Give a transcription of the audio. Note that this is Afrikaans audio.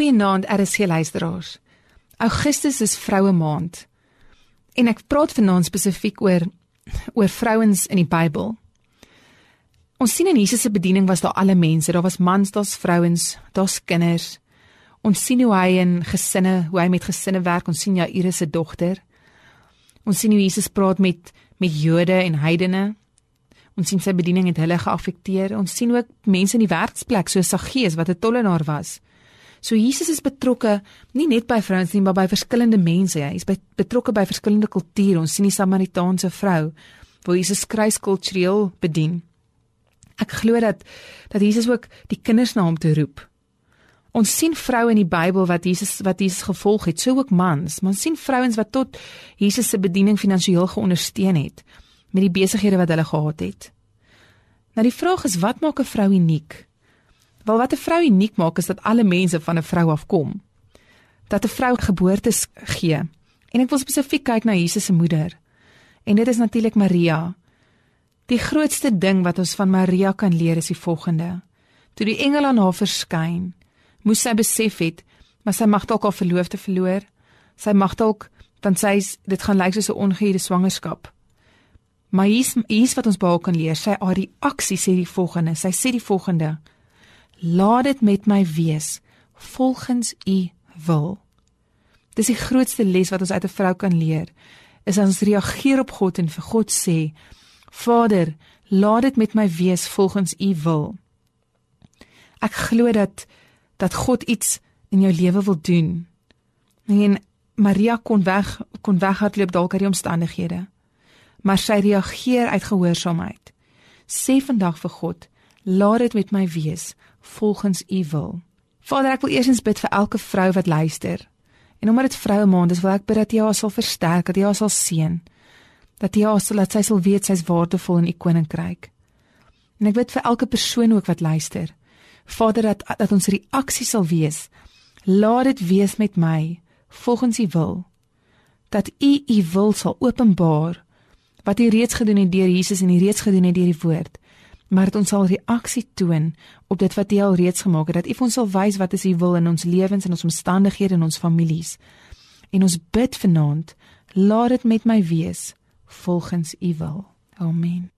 Goeienaand RSC luisteraars. Augustus is vroue maand. En ek praat vanaand spesifiek oor oor vrouens in die Bybel. Ons sien in Jesus se bediening was daar alle mense, daar was mans, daar's vrouens, daar's kinders. Ons sien hoe hy in gesinne, hoe hy met gesinne werk. Ons sien Jairus se dogter. Ons sien hoe Jesus praat met met Jode en heidene. Ons sien sy bediening het hulle geaffekteer. Ons sien ook mense in die werksplek soos Saggeus wat 'n tollenaar was. So Jesus is betrokke nie net by vrouens nie, maar by verskillende mense. Hy is by, betrokke by verskillende kulture. Ons sien die Samaritaanse vrou waar Jesus kruiskultureel bedien. Ek glo dat dat Jesus ook die kinders na hom toe roep. Ons sien vroue in die Bybel wat Jesus wat Jesus gevolg het, so ook mans. Maar ons sien vrouens wat tot Jesus se bediening finansiëel geondersteun het met die besighede wat hulle gehad het. Nou die vraag is wat maak 'n vrou uniek? Wel wat 'n vrou uniek maak is dat alle mense van 'n vrou afkom. Dat 'n vrou geboortes gee. En ek wil spesifiek kyk na Jesus se moeder. En dit is natuurlik Maria. Die grootste ding wat ons van Maria kan leer is die volgende. Toe die engel aan haar verskyn, moes sy besef het, maar sy mag dalk haar verloofde verloor. Sy mag dalk want sy dit gaan lyk soos 'n ongehuide swangerskap. Maar hier's hier's wat ons baie kan leer. Sy haar reaksie sê die volgende. Sy sê die volgende: Laat dit met my wees volgens u wil. Dis die grootste les wat ons uit 'n vrou kan leer. Is as ons reageer op God en vir God sê: Vader, laat dit met my wees volgens u wil. Ek glo dat dat God iets in jou lewe wil doen. En Maria kon weg kon weghardloop dalk uit die omstandighede. Maar sy reageer uit gehoorsaamheid. Sê vandag vir God: Laat dit met my wees volgens u wil. Vader, ek wil eers bid vir elke vrou wat luister. En omdat dit vroue maand is, wil ek bid dat jy haar sal versterk, dat jy haar sal seën. Dat jy haar sal laat sy sal weet sy's waardevol in u koninkryk. En ek bid vir elke persoon ook wat luister. Vader, dat dat ons reaksie sal wees. Laat dit wees met my volgens u wil. Dat u u wil sal openbaar wat u reeds gedoen het deur Jesus en u reeds gedoen het deur die woord maar dat ons sal reaksie toon op dit wat jy al reeds gemaak het dat U ons sal wys wat is U wil in ons lewens en ons omstandighede en ons families. En ons bid vanaand, laat dit met my wees volgens U wil. Amen.